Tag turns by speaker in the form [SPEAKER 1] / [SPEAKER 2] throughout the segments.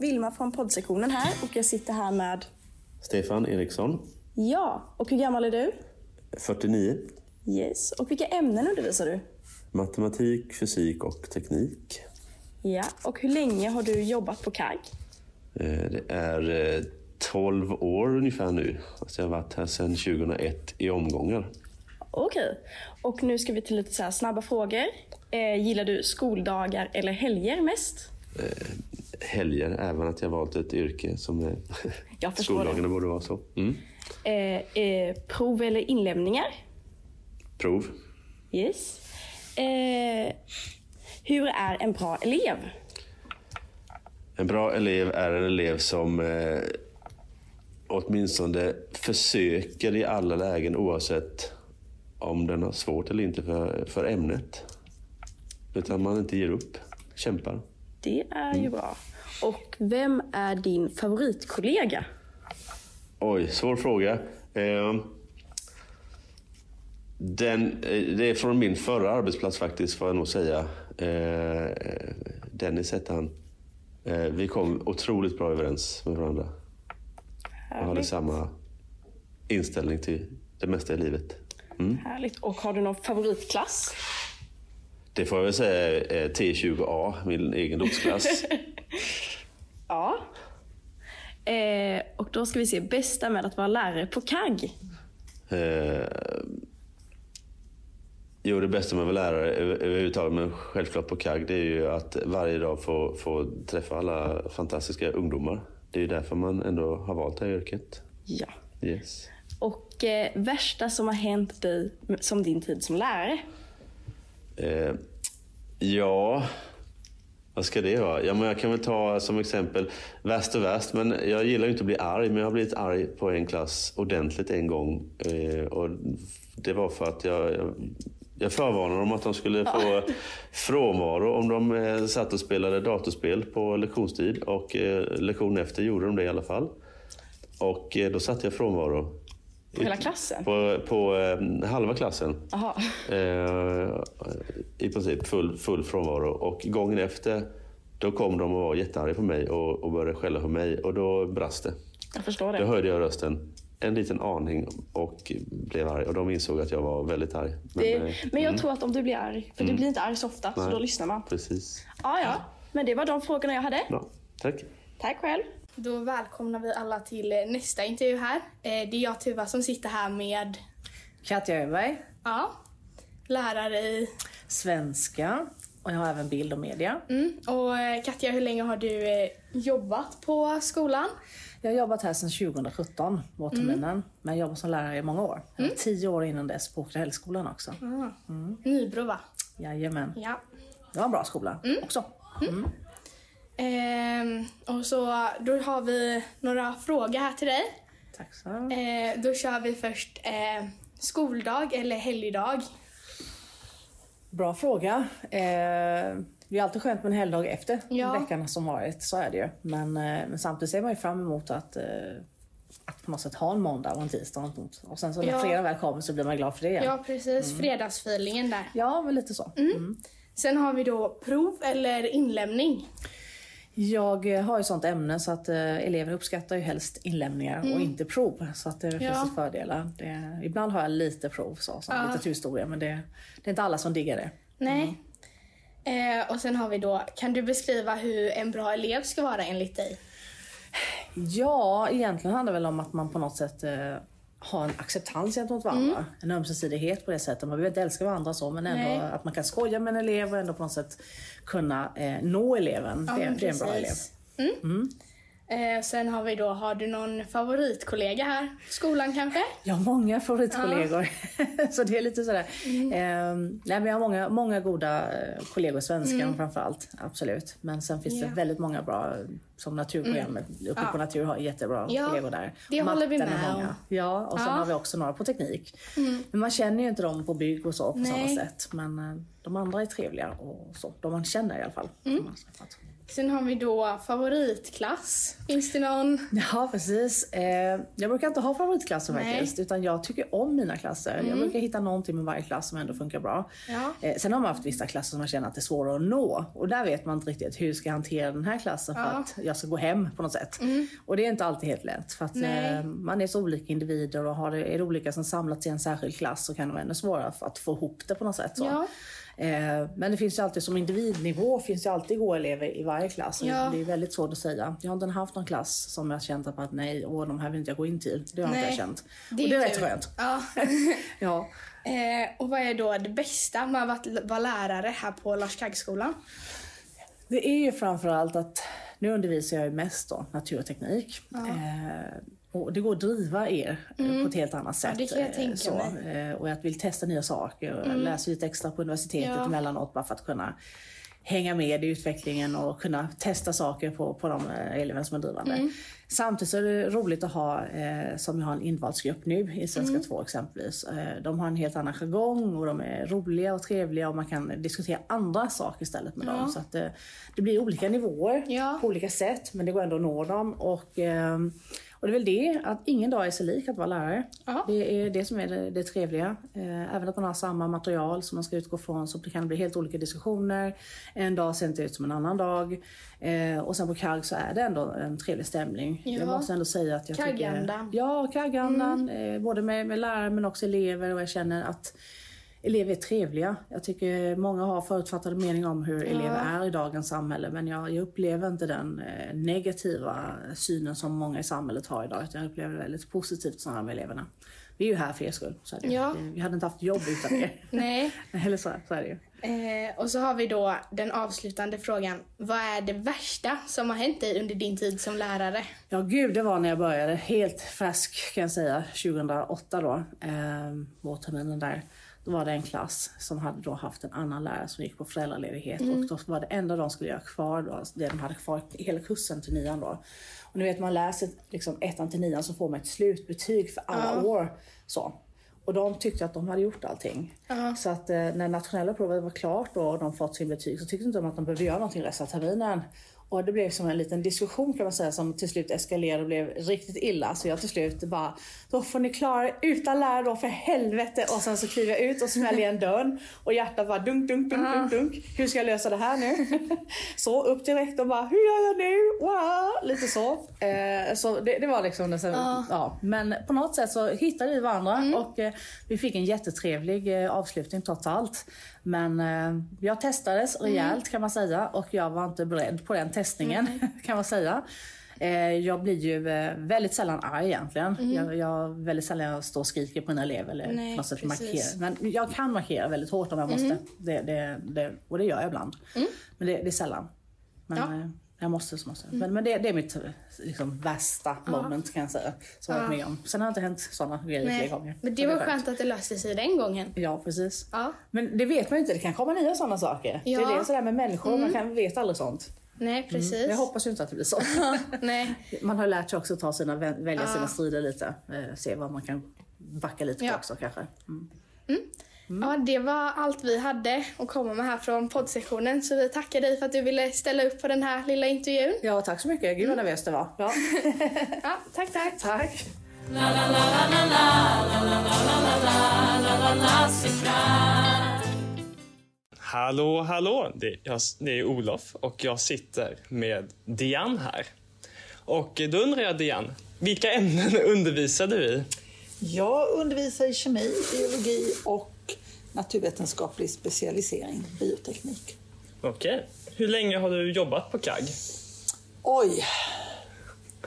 [SPEAKER 1] Vilma från poddsektionen här och jag sitter här med...
[SPEAKER 2] Stefan Eriksson,
[SPEAKER 1] Ja, och hur gammal är du?
[SPEAKER 2] 49.
[SPEAKER 1] Yes. Och vilka ämnen undervisar du?
[SPEAKER 2] Matematik, fysik och teknik.
[SPEAKER 1] Ja, och hur länge har du jobbat på KAG?
[SPEAKER 2] Eh, Det är eh, 12 år ungefär nu. Alltså jag har varit här sedan 2001 i omgångar.
[SPEAKER 1] Okej. Och nu ska vi till lite så snabba frågor. Eh, gillar du skoldagar eller helger mest?
[SPEAKER 2] Helger, även att jag valt ett yrke som
[SPEAKER 1] det.
[SPEAKER 2] Skoldagarna borde vara så. Mm.
[SPEAKER 1] Eh, eh, prov eller inlämningar?
[SPEAKER 2] Prov.
[SPEAKER 1] Yes. Eh, hur är en bra elev?
[SPEAKER 2] En bra elev är en elev som eh, åtminstone försöker i alla lägen oavsett om den har svårt eller inte för, för ämnet. Utan man inte ger upp, kämpar.
[SPEAKER 1] Det är ju bra. Och vem är din favoritkollega?
[SPEAKER 2] Oj, svår fråga. Eh, den, eh, det är från min förra arbetsplats faktiskt, får jag nog säga. Eh, Dennis hette han. Eh, vi kom otroligt bra överens med varandra. Och hade
[SPEAKER 1] Härligt.
[SPEAKER 2] samma inställning till det mesta i livet. Mm.
[SPEAKER 1] Härligt. Och har du någon favoritklass?
[SPEAKER 2] Det får jag väl säga är T20A, min egen lotsklass.
[SPEAKER 1] Ja. Eh, och då ska vi se, bästa med att vara lärare på KAG?
[SPEAKER 2] Eh, jo, det bästa med att vara lärare över- överhuvudtaget, men självklart på KAG, det är ju att varje dag få, få träffa alla fantastiska ungdomar. Det är ju därför man ändå har valt det här yrket.
[SPEAKER 1] Ja.
[SPEAKER 2] Yes.
[SPEAKER 1] Och eh, värsta som har hänt dig som din tid som lärare?
[SPEAKER 2] Eh, ja, vad ska det vara? Ja, men jag kan väl ta som exempel värst och värst, men jag gillar ju inte att bli arg, men jag har blivit arg på en klass ordentligt en gång. Eh, och det var för att jag, jag, jag förvarnade dem att de skulle få frånvaro om de eh, satt och spelade datorspel på lektionstid. Och eh, lektion efter gjorde de det i alla fall. Och eh, då satte jag frånvaro.
[SPEAKER 1] På hela klassen?
[SPEAKER 2] På, på eh, halva klassen. I princip full, full frånvaro. Och gången efter, då kom de och var jättearga på mig och, och började skälla på mig. Och då brast det.
[SPEAKER 1] Jag förstår
[SPEAKER 2] Då
[SPEAKER 1] det.
[SPEAKER 2] hörde jag rösten en liten aning och blev arg. Och de insåg att jag var väldigt arg. Men,
[SPEAKER 1] det
[SPEAKER 2] eh,
[SPEAKER 1] men jag
[SPEAKER 2] mm,
[SPEAKER 1] tror att om du blir arg, för du blir inte arg så ofta, så
[SPEAKER 2] Nej.
[SPEAKER 1] då lyssnar man.
[SPEAKER 2] Precis.
[SPEAKER 1] Ja, ja. Men det var de frågorna jag hade.
[SPEAKER 2] Bra. Tack.
[SPEAKER 1] Tack själv.
[SPEAKER 3] Då välkomnar vi alla till eh, nästa intervju här. Eh, Det är jag Tuva som sitter här med
[SPEAKER 4] Katja Öberg,
[SPEAKER 3] ja, lärare i...
[SPEAKER 4] svenska och jag har även bild och media.
[SPEAKER 3] Mm. Och Katja, hur länge har du jobbat på skolan?
[SPEAKER 4] Jag har jobbat här sedan 2017, vårterminen, men jag jobbat som lärare i många år. Var Tio år innan dess på Åkerhällsskolan också.
[SPEAKER 3] Nybro va?
[SPEAKER 4] Jajamän.
[SPEAKER 3] Ja.
[SPEAKER 4] Det var en bra skola också.
[SPEAKER 3] Ehm, och så då har vi några frågor här till dig.
[SPEAKER 4] Tack så
[SPEAKER 3] Eh, då kör vi först eh, skoldag eller helgdag.
[SPEAKER 4] Bra fråga. Eh, det är alltid skönt med en helgdag efter
[SPEAKER 3] Ja.
[SPEAKER 4] veckan som varit, så är det ju. Men, eh, men samtidigt ser man ju fram emot att eh, att på något sätt ha en måndag och en tisdag och sen så när
[SPEAKER 3] Ja.
[SPEAKER 4] fredag väl kommer så blir man glad för det.
[SPEAKER 3] Ja, precis. Fredagsfeelingen där.
[SPEAKER 4] ja men lite så.
[SPEAKER 3] Sen har vi då prov eller inlämning.
[SPEAKER 4] Jag eh, har ju sånt ämne så att elever uppskattar ju helst inlämningar och inte prov. Så att det finns
[SPEAKER 3] Ja.
[SPEAKER 4] fördelar. Det, ibland har jag lite prov, så, som litteraturhistoria, men det, det är inte alla som diggar det.
[SPEAKER 3] Nej. Eh, och sen har vi då, kan du beskriva hur en bra elev ska vara enligt dig?
[SPEAKER 4] Ja, egentligen handlar det väl om att man på något sätt eh, har en acceptans gentemot varandra.
[SPEAKER 3] Mm.
[SPEAKER 4] En ömsesidighet på det sättet. Man behöver inte älska varandra så, men ändå
[SPEAKER 3] Nej.
[SPEAKER 4] att man kan skoja med en elev och ändå på något sätt kunna eh, nå eleven. det,
[SPEAKER 3] men
[SPEAKER 4] det är en bra elev.
[SPEAKER 3] precis. Mm. Eh, sen har vi då, har du någon favoritkollega här? Skolan kanske?
[SPEAKER 4] Jag har många favoritkollegor. så det är lite sådär.
[SPEAKER 3] Mm.
[SPEAKER 4] Eh, nej, men jag har många, många goda eh, kollegor, svenskan framförallt. Absolut. Men sen finns
[SPEAKER 3] Mm. Ja. Mm.
[SPEAKER 4] det väldigt många bra, som naturprogrammet uppe på natur har jättebra
[SPEAKER 3] Ja,
[SPEAKER 4] kollegor där.
[SPEAKER 3] det håller vi
[SPEAKER 4] Matten
[SPEAKER 3] med om.
[SPEAKER 4] Ja, och sen
[SPEAKER 3] Ja. Mm.
[SPEAKER 4] har vi också några på teknik. Men man känner ju inte dem på bygg och så på
[SPEAKER 3] Nej.
[SPEAKER 4] samma sätt. Men eh, de andra är trevliga och så. De man känner i alla fall.
[SPEAKER 3] Mm. Sen har vi då favoritklass. Finns det någon?
[SPEAKER 4] Ja, precis. Eh, jag brukar inte ha favoritklasser
[SPEAKER 3] Nej.
[SPEAKER 4] faktiskt, utan jag tycker om mina klasser. Jag brukar hitta någonting med varje klass som ändå funkar bra.
[SPEAKER 3] Ja.
[SPEAKER 4] Eh, sen har man haft vissa klasser som man känner att det är svåra att nå. Och där vet man inte riktigt hur ska jag hantera den här klassen för att jag ska gå hem på något sätt. Och det är inte alltid helt lätt. För att eh, man är så olika individer och har det, är det olika som samlats i en särskild klass så kan det vara ännu svårare att få ihop det på något sätt. Så.
[SPEAKER 3] Ja.
[SPEAKER 4] Eh, Men det finns ju alltid som individnivå finns ju alltid goda elever i varje klass.
[SPEAKER 3] Ja.
[SPEAKER 4] Det är väldigt svårt att säga. Jag har inte haft någon klass som jag känt att nej, åh, de här vill inte jag gå in till. Det har inte
[SPEAKER 3] Nej.
[SPEAKER 4] jag känt.
[SPEAKER 3] Det
[SPEAKER 4] och det är rätt skönt.
[SPEAKER 3] Ja.
[SPEAKER 4] Ja.
[SPEAKER 3] eh, och vad är då det bästa med att vara lärare här på Lars Kaggskolan?
[SPEAKER 4] Det är ju framförallt att nu undervisar jag ju mest då natur och teknik. Eh, och det går att driva er eh, på ett helt annat sätt.
[SPEAKER 3] det kan jag
[SPEAKER 4] eh,
[SPEAKER 3] tänka
[SPEAKER 4] så.
[SPEAKER 3] mig.
[SPEAKER 4] Eh, och jag vill testa nya saker och jag läser lite extra på universitetet
[SPEAKER 3] Ja.
[SPEAKER 4] emellanåt bara för att kunna hänga med i utvecklingen och kunna testa saker på, på de elever som är drivande. Samtidigt så är det roligt att ha, eh, som jag har en invalsgrupp nu i Svenska 2 exempelvis. Eh, de har en helt annan jargong och de är roliga och trevliga och man kan diskutera andra saker istället med dem. Så att eh, det blir olika nivåer
[SPEAKER 3] Ja.
[SPEAKER 4] på olika sätt men det går ändå att nå dem. Och, och det är väl det, att ingen dag är sig lik att vara lärare.
[SPEAKER 3] Ja.
[SPEAKER 4] Det är det som är det, det trevliga. Eh, även att man har samma material som man ska utgå från så kan det bli helt olika diskussioner. En dag ser inte ut som en annan dag. Eh, och sen på KAG så är det ändå en trevlig stämning.
[SPEAKER 3] Ja.
[SPEAKER 4] Jag måste ändå säga att jag
[SPEAKER 3] KAG-andan.
[SPEAKER 4] tycker... Ja, KAG-andan. Eh, både med, med lärare men också elever och jag känner att Elever är trevliga. Jag tycker många har förutfattade meningar om hur elever är i dagens samhälle men jag, jag upplever inte den eh, negativa synen som många i samhället har idag. utan Jag upplever väldigt positivt snarare med eleverna. Vi är ju här för er skull. Så det.
[SPEAKER 3] Ja.
[SPEAKER 4] Vi hade inte haft jobb utan er.
[SPEAKER 3] Nej.
[SPEAKER 4] Eller så, så är det ju.
[SPEAKER 3] Eh, och så har vi då den avslutande frågan. Vad är det värsta som har hänt dig under din tid som lärare?
[SPEAKER 4] Ja, gud, det var när jag började. Helt färsk kan jag säga. 2008 då. Eh, vårterminen där. Då var det en klass som hade då haft en annan lärare som gick på föräldraledighet. Och då var det enda de skulle göra kvar då, alltså det de hade kvar hela kursen till nian då. Och ni vet man läser liksom ettan till nian så får man ett slutbetyg för alla år. Så. Och de tyckte att de hade gjort allting. Så att eh, när nationella provet var klart då och de fått sin betyg så tyckte inte de att de behövde göra någonting resten av terminen. Och det blev som en liten diskussion kan man säga som till slut eskalerade och blev riktigt illa. Så jag till slut bara, då får ni klara er utan lärare då för helvete. Och sen så kliver jag ut och smäller igen dörren. Och hjärtat bara dunk, dunk, dunk, dunk, dunk. Hur ska jag lösa det här nu? så upp till rektorn bara, hur gör jag nu? Wow! Lite så. Eh, så det, det var liksom det. Ja. Men på något sätt så hittade vi varandra och eh, vi fick en jättetrevlig eh, avslutning trots allt. Men eh, jag testades rejält kan man säga och jag var inte beredd på den testningen kan man säga. Eh, jag blir ju eh, väldigt sällan arg egentligen. Jag, jag väldigt sällan jag står och skriker på mina elever eller
[SPEAKER 3] Nej,
[SPEAKER 4] på något sätt markerar. Men jag kan markera väldigt hårt om jag måste. Det, det, det, och det gör jag ibland. Men det, det är sällan. Men
[SPEAKER 3] Ja.
[SPEAKER 4] eh, jag måste så måste jag. Men, men det, det är mitt liksom, värsta moment kan jag säga. Som jag har varit med om. Sen har jag inte hänt sådana grejer fler gånger.
[SPEAKER 3] Men det var
[SPEAKER 4] är
[SPEAKER 3] skönt att det löste sig den gången.
[SPEAKER 4] Ja, precis.
[SPEAKER 3] Ja.
[SPEAKER 4] Men det vet man ju inte. Det kan komma nya sådana saker.
[SPEAKER 3] Ja.
[SPEAKER 4] Det är det sådär med människor. Man kan, vet aldrig sånt.
[SPEAKER 3] Nej, precis.
[SPEAKER 4] Men jag hoppas ju inte att det blir så.
[SPEAKER 3] Nej.
[SPEAKER 4] Man har lärt sig också att ta sina, vä- välja sina strider lite. Eh, se vad man kan backa lite
[SPEAKER 3] Ja.
[SPEAKER 4] på också kanske. Mm.
[SPEAKER 3] Ja, det var allt vi hade att komma med här från poddsektionen. Så vi tackar dig för att du ville ställa upp på den här lilla intervjun.
[SPEAKER 4] Ja, tack så mycket. Gud vad nervös det var. Ja.
[SPEAKER 3] Ja, tack, tack.
[SPEAKER 4] tack.
[SPEAKER 5] Hallå, hallå! Det, jag, det är Olof och jag sitter med Diane här. Och då undrar jag Diane, vilka ämnen undervisar du i?
[SPEAKER 6] Jag undervisar i kemi, biologi och naturvetenskaplig specialisering, bioteknik.
[SPEAKER 5] Okej. Hur länge har du jobbat på KAG?
[SPEAKER 6] Oj!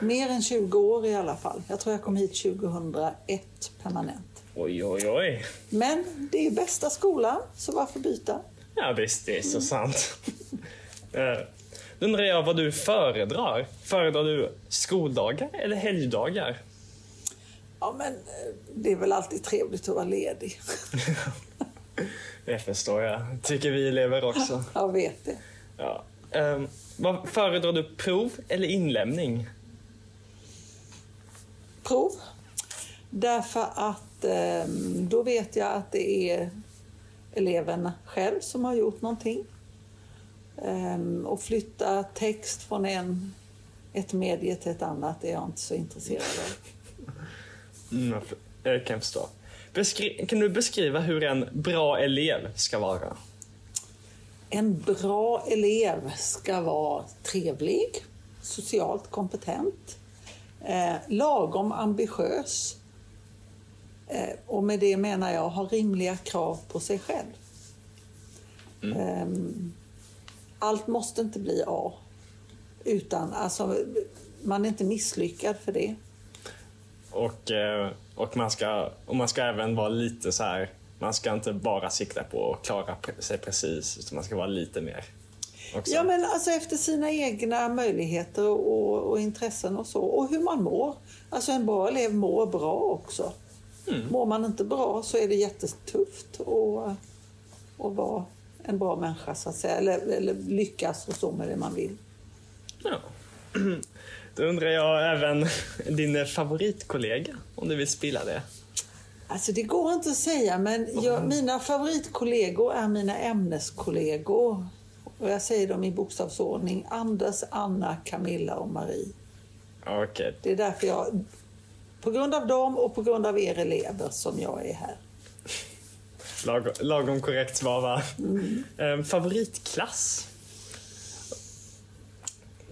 [SPEAKER 6] Mer än 20 år i alla fall. Jag tror jag kom hit 2001 permanent.
[SPEAKER 5] Oj, oj, oj.
[SPEAKER 6] Men det är bästa skolan, så varför byta?
[SPEAKER 5] Ja visst, det är så sant. Eh, Då undrar jag vad du föredrar. Föredrar du skoldagar eller helgdagar?
[SPEAKER 6] Ja, men eh, det är väl alltid trevligt att vara ledig.
[SPEAKER 5] Det förstår jag. Tycker vi elever också.
[SPEAKER 6] Jag vet det.
[SPEAKER 5] Ja. Ehm, vad föredrar du, prov eller inlämning?
[SPEAKER 6] Prov. Därför att eh, då vet jag att det är eleven själv som har gjort någonting. Eh, och flytta text från en, ett medie till ett annat är jag inte så intresserad av.
[SPEAKER 5] Mm, jag kan förstå. Beskri- kan du beskriva hur en bra elev ska vara?
[SPEAKER 6] En bra elev ska vara trevlig, socialt kompetent, eh, lagom ambitiös. Eh, och med det menar jag ha rimliga krav på sig själv. Ehm, allt måste inte bli A. Utan alltså, man är inte misslyckad för det.
[SPEAKER 5] Och, eh, och, man ska, och man ska även vara lite så här. Man ska inte bara sikta på att klara sig precis, utan man ska vara lite mer. Också.
[SPEAKER 6] Ja, men alltså efter sina egna möjligheter och, och intressen och så. Och hur man mår. Alltså en bra elev mår bra också. Mår man inte bra så är det jättetufft att, att vara en bra människa så att säga. Eller, eller lyckas och så med det man vill.
[SPEAKER 5] Ja. Då undrar jag även din favoritkollega, om du vill spilla det.
[SPEAKER 6] Alltså det går inte att säga men jag, mina favoritkollegor är mina ämneskollegor. Och jag säger dem i bokstavsordning. Anders, Anna, Camilla och Marie.
[SPEAKER 5] Okej.
[SPEAKER 6] Det är därför jag, på grund av dem och på grund av er elever som jag är här.
[SPEAKER 5] Lag, lagom korrekt svar va? Ehm, favoritklass?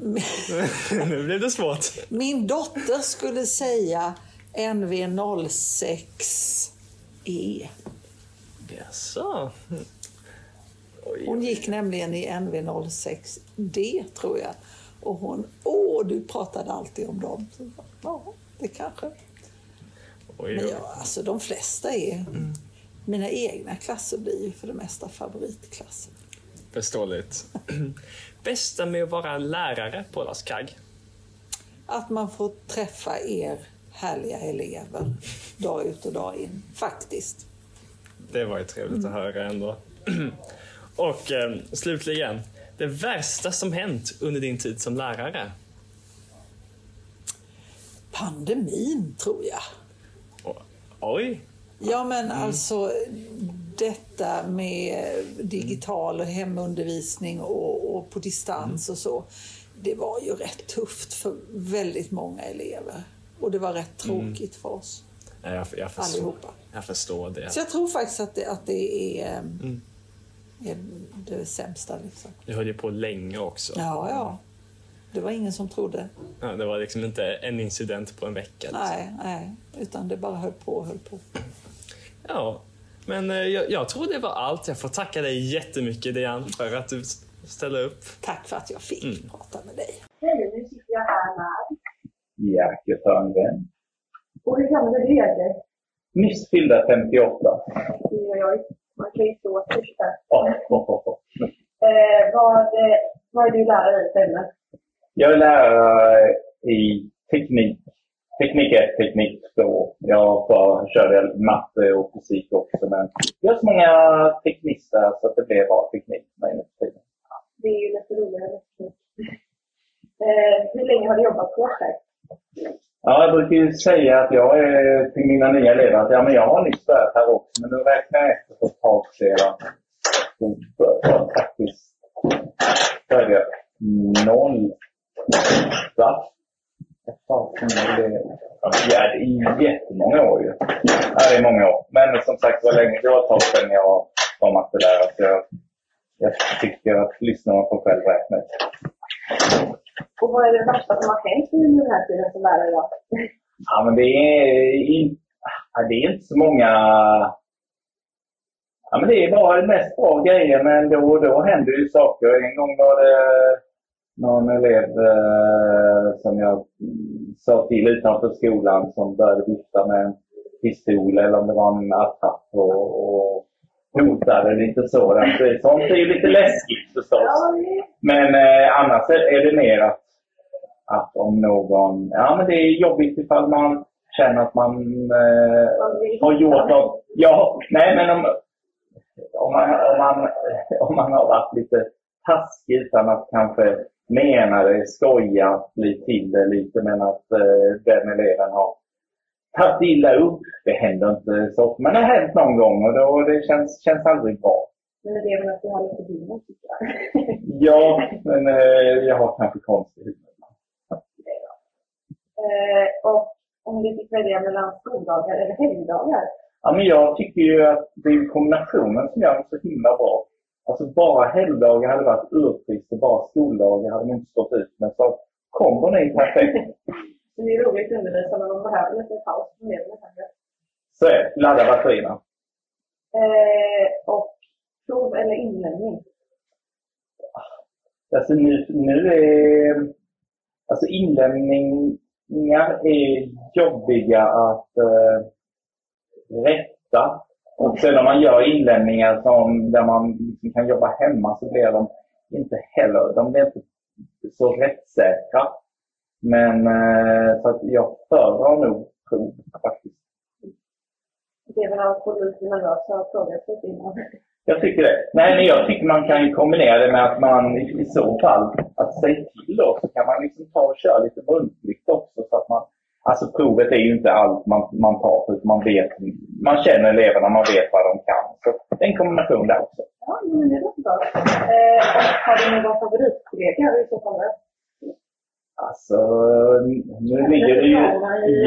[SPEAKER 5] nu blev det svårt.
[SPEAKER 6] Min dotter skulle säga NV06E.
[SPEAKER 5] Jaså?
[SPEAKER 6] Hon gick nämligen i NV06D tror jag. Och hon, åh du pratade alltid om dem. Så, ja, det kanske.
[SPEAKER 5] Oj,
[SPEAKER 6] Men
[SPEAKER 5] oj.
[SPEAKER 6] ja, alltså de flesta är, mina egna klasser blir ju för det mesta favoritklasser.
[SPEAKER 5] Förståeligt. Bästa med att vara lärare på Las Kagg?
[SPEAKER 6] Att man får träffa er härliga elever dag ut och dag in, faktiskt.
[SPEAKER 5] Det var ju trevligt att höra ändå. Och eh, slutligen, det värsta som hänt under din tid som lärare?
[SPEAKER 6] Pandemin, tror jag.
[SPEAKER 5] Oj,
[SPEAKER 6] Ja, men alltså detta med digital och hemundervisning och, och på distans och så. Det var ju rätt tufft för väldigt många elever. Och det var rätt tråkigt för oss.
[SPEAKER 5] Jag, jag, förstår,
[SPEAKER 6] Allihopa.
[SPEAKER 5] jag förstår det.
[SPEAKER 6] Så jag tror faktiskt att det, att det är, mm. är det sämsta. Liksom.
[SPEAKER 5] Du höll ju på länge också.
[SPEAKER 6] Ja, ja. Det var ingen som trodde.
[SPEAKER 5] Ja, det var liksom inte en incident på en vecka. Liksom.
[SPEAKER 6] Nej, nej. Utan det bara höll på och höll på.
[SPEAKER 5] Ja, men eh, jag, jag tror det var allt. Jag får tacka dig jättemycket Diane för att du ställde upp.
[SPEAKER 6] Tack för att jag fick
[SPEAKER 5] Mm.
[SPEAKER 6] prata med dig.
[SPEAKER 7] Hej, nu sitter jag här med.
[SPEAKER 8] Jerker Törngren.
[SPEAKER 7] Och hur gammal är du Jerker?
[SPEAKER 8] Nyss fyllda 58.
[SPEAKER 7] Oj, oj, oj. Man kan ju stå först
[SPEAKER 8] oh, oh.
[SPEAKER 7] Eh, vad, vad är du lärare i för ämne?
[SPEAKER 8] Jag är lärare i teknik. Teknik 1, teknik 2. Jag bara körde matte och fysik också. Men vi har så många teknister så att det blev bara teknik nu tiden.
[SPEAKER 7] Det är ju lite roligare teknik. Eh, hur länge har du jobbat på här?
[SPEAKER 8] Ja, jag brukar ju säga att jag är till mina nya elever att ja, men jag har nyss börjat här också, men nu räknar jag efter för ett tag sedan. Så började jag faktiskt började noll ett tag sedan det, ja, det är jättemånga år ju. Ja, det är många år. Men som sagt, var länge, det var ett tag sedan jag var mattelärare. Så jag, jag tycker att lyssnarna får själv räkna ut.
[SPEAKER 7] Och vad är det värsta som har hänt under den här tiden som lärare då?
[SPEAKER 8] Ja, men det är, in, det är inte så många... Ja, men det är bara mest bra grejer, men då och då händer ju saker. En gång var det någon elev eh, som jag sa till utanför skolan som började vifta med en pistol eller om det var en attrapp och, och hotade lite sådant. Sånt är ju lite läskigt förstås. Men eh, annars är det mer att, att om någon... Ja, men det är jobbigt ifall man känner att man eh, har gjort något. Ja, nej men om, om, man, om, man, om man har varit lite taskig utan att kanske mena det, skoja lite till det lite men att eh, den eleven har tagit illa upp. Det händer inte så ofta, men det har hänt någon gång och då, det känns, känns aldrig bra.
[SPEAKER 7] Men det är väl att du har lite humor tycker jag.
[SPEAKER 8] Ja, men eh, jag har kanske konstig humor.
[SPEAKER 7] Eh, och om du fick välja mellan skoldagar eller helgdagar?
[SPEAKER 8] Ja, men jag tycker ju att det är kombinationen som gör det så himla bra. Alltså bara helgdagar hade varit urtrist och bara skoldagar hade man inte stått ut med. Så är ju perfekt.
[SPEAKER 7] Det är roligt att undervisa men man behöver lite paus från kanske.
[SPEAKER 8] Så är. Ladda batterierna.
[SPEAKER 7] Eh, och prov eller inlämning?
[SPEAKER 8] Alltså nu, nu är... Alltså inlämningar är jobbiga att eh, rätta. Och sen om man gör inlämningar som, där man liksom kan jobba hemma så blir de inte heller, de blir inte så rättssäkra. Men eh, så att jag föredrar nog prov faktiskt.
[SPEAKER 7] Det är väl lite nervösa frågor innan.
[SPEAKER 8] Jag tycker det. Nej, men jag tycker man kan kombinera det med att man i så fall, att säga till då, så kan man liksom ta och köra lite muntligt också. Så att man, alltså provet är ju inte allt man, man tar, utan man vet, man känner eleverna, man vet vad de kan. Så det är en kombination där också.
[SPEAKER 7] Ja, men det låter bra. Eh, har du någon favoritkollega i så fall?
[SPEAKER 8] Alltså, nu ligger det ju...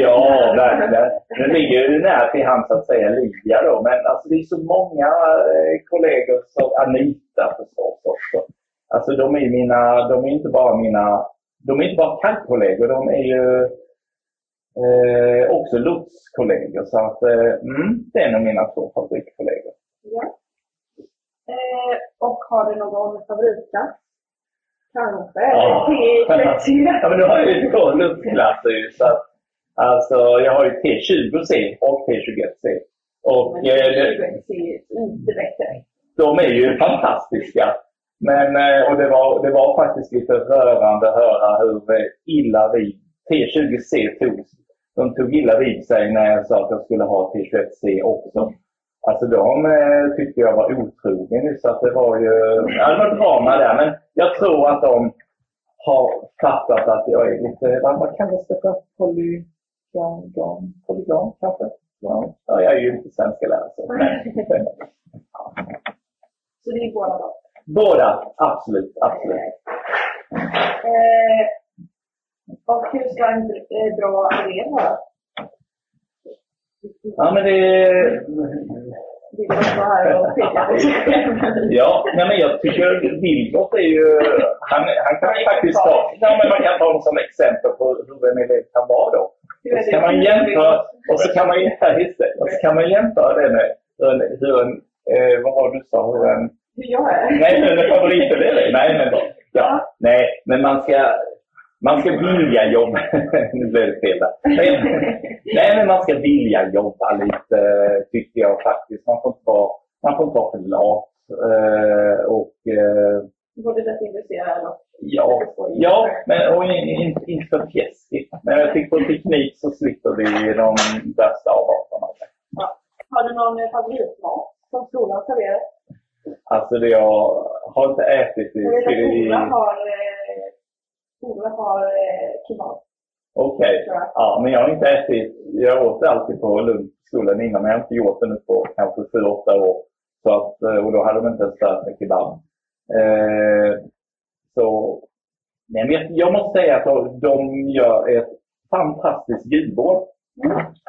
[SPEAKER 8] Ja, verkligen. Nu ligger det nära till hands att säga Livia då, men alltså det är så många eh, kollegor som Anita förstås också. Alltså de är mina, de är inte bara mina, de är inte bara kallkollegor, de är ju eh, också lotskollegor. Så att, eh, mm, det är nog mina två favoritkollegor.
[SPEAKER 7] Ja. Eh, och har du någon favoritklass? Kanske.
[SPEAKER 8] Ja. ja, men nu har jag ju två luftklasser ju. Så att, alltså, jag har ju T20C och T21C. Och,
[SPEAKER 7] Men T21C är inte bättre.
[SPEAKER 8] De är ju fantastiska. Men, eh, och det var, det var faktiskt lite rörande att höra hur illa vid T20C tog. De tog illa vid sig när jag sa att jag skulle ha T21C också. Alltså de eh, tyckte jag var otrogen så att det var ju, ja, det var drama där. Men jag tror att de har fattat att jag är lite, vad, kallas det för? Polygon? Polygon kanske? Ja, ja, jag är ju inte svenska lärare. Så.
[SPEAKER 7] Så det är båda då?
[SPEAKER 8] Båda, absolut. absolut.
[SPEAKER 7] Eh, och hur ska en eh, bra elev vara?
[SPEAKER 8] Ja, men det... Ja, nej, men jag tycker Vilgot är ju... Han, han kan faktiskt ta... Ja, men man kan ta honom som exempel på hur en elev kan vara då. Och så kan man jämföra, och så kan man, ja, och så kan man jämföra det med hur en, eh, vad var du sa, hur en...
[SPEAKER 7] Hur jag är?
[SPEAKER 8] Nej, hur en favoritelev är. Nej, men, ja, nej, men man ska, man ska vilja jobba. nu blev det fel där. Men, nej, men man ska vilja jobba lite, tycker jag faktiskt. Man får inte vara, man får inte vara för lat. Eh, och, eh,
[SPEAKER 7] Både lättintresserad och
[SPEAKER 8] ja, ja men, och in- in- inte för fjäskigt. Men jag tycker på teknik så slipper vi de värsta avarterna.
[SPEAKER 7] Ja. Har du någon eh, favoritmat som skolan serverar?
[SPEAKER 8] Alltså, det jag har inte ätit i-
[SPEAKER 7] skolan har, skolan har eh, kebab.
[SPEAKER 8] Okej. Ja, men jag har inte ätit... Jag åt alltid på lunchskolan innan, men jag har inte gjort det nu på kanske sju, åtta år. Så att, eh, och då hade de inte ens lärt mig kebab. Eh, så... Nej, men jag, måste säga att de- gör ett fantastiskt julbord.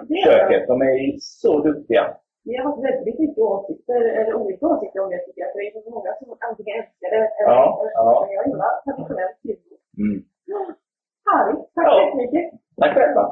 [SPEAKER 7] gör
[SPEAKER 8] Köket. De är så duktiga.
[SPEAKER 7] Vi har haft väldigt mycket åsikter, eller olika åsikter om det tycker jag. För det är så många som antingen älskar det eller
[SPEAKER 8] Ja, ja.
[SPEAKER 7] Jag gillar traditionellt. Härligt. Tack så jättemycket.
[SPEAKER 8] Tack själva.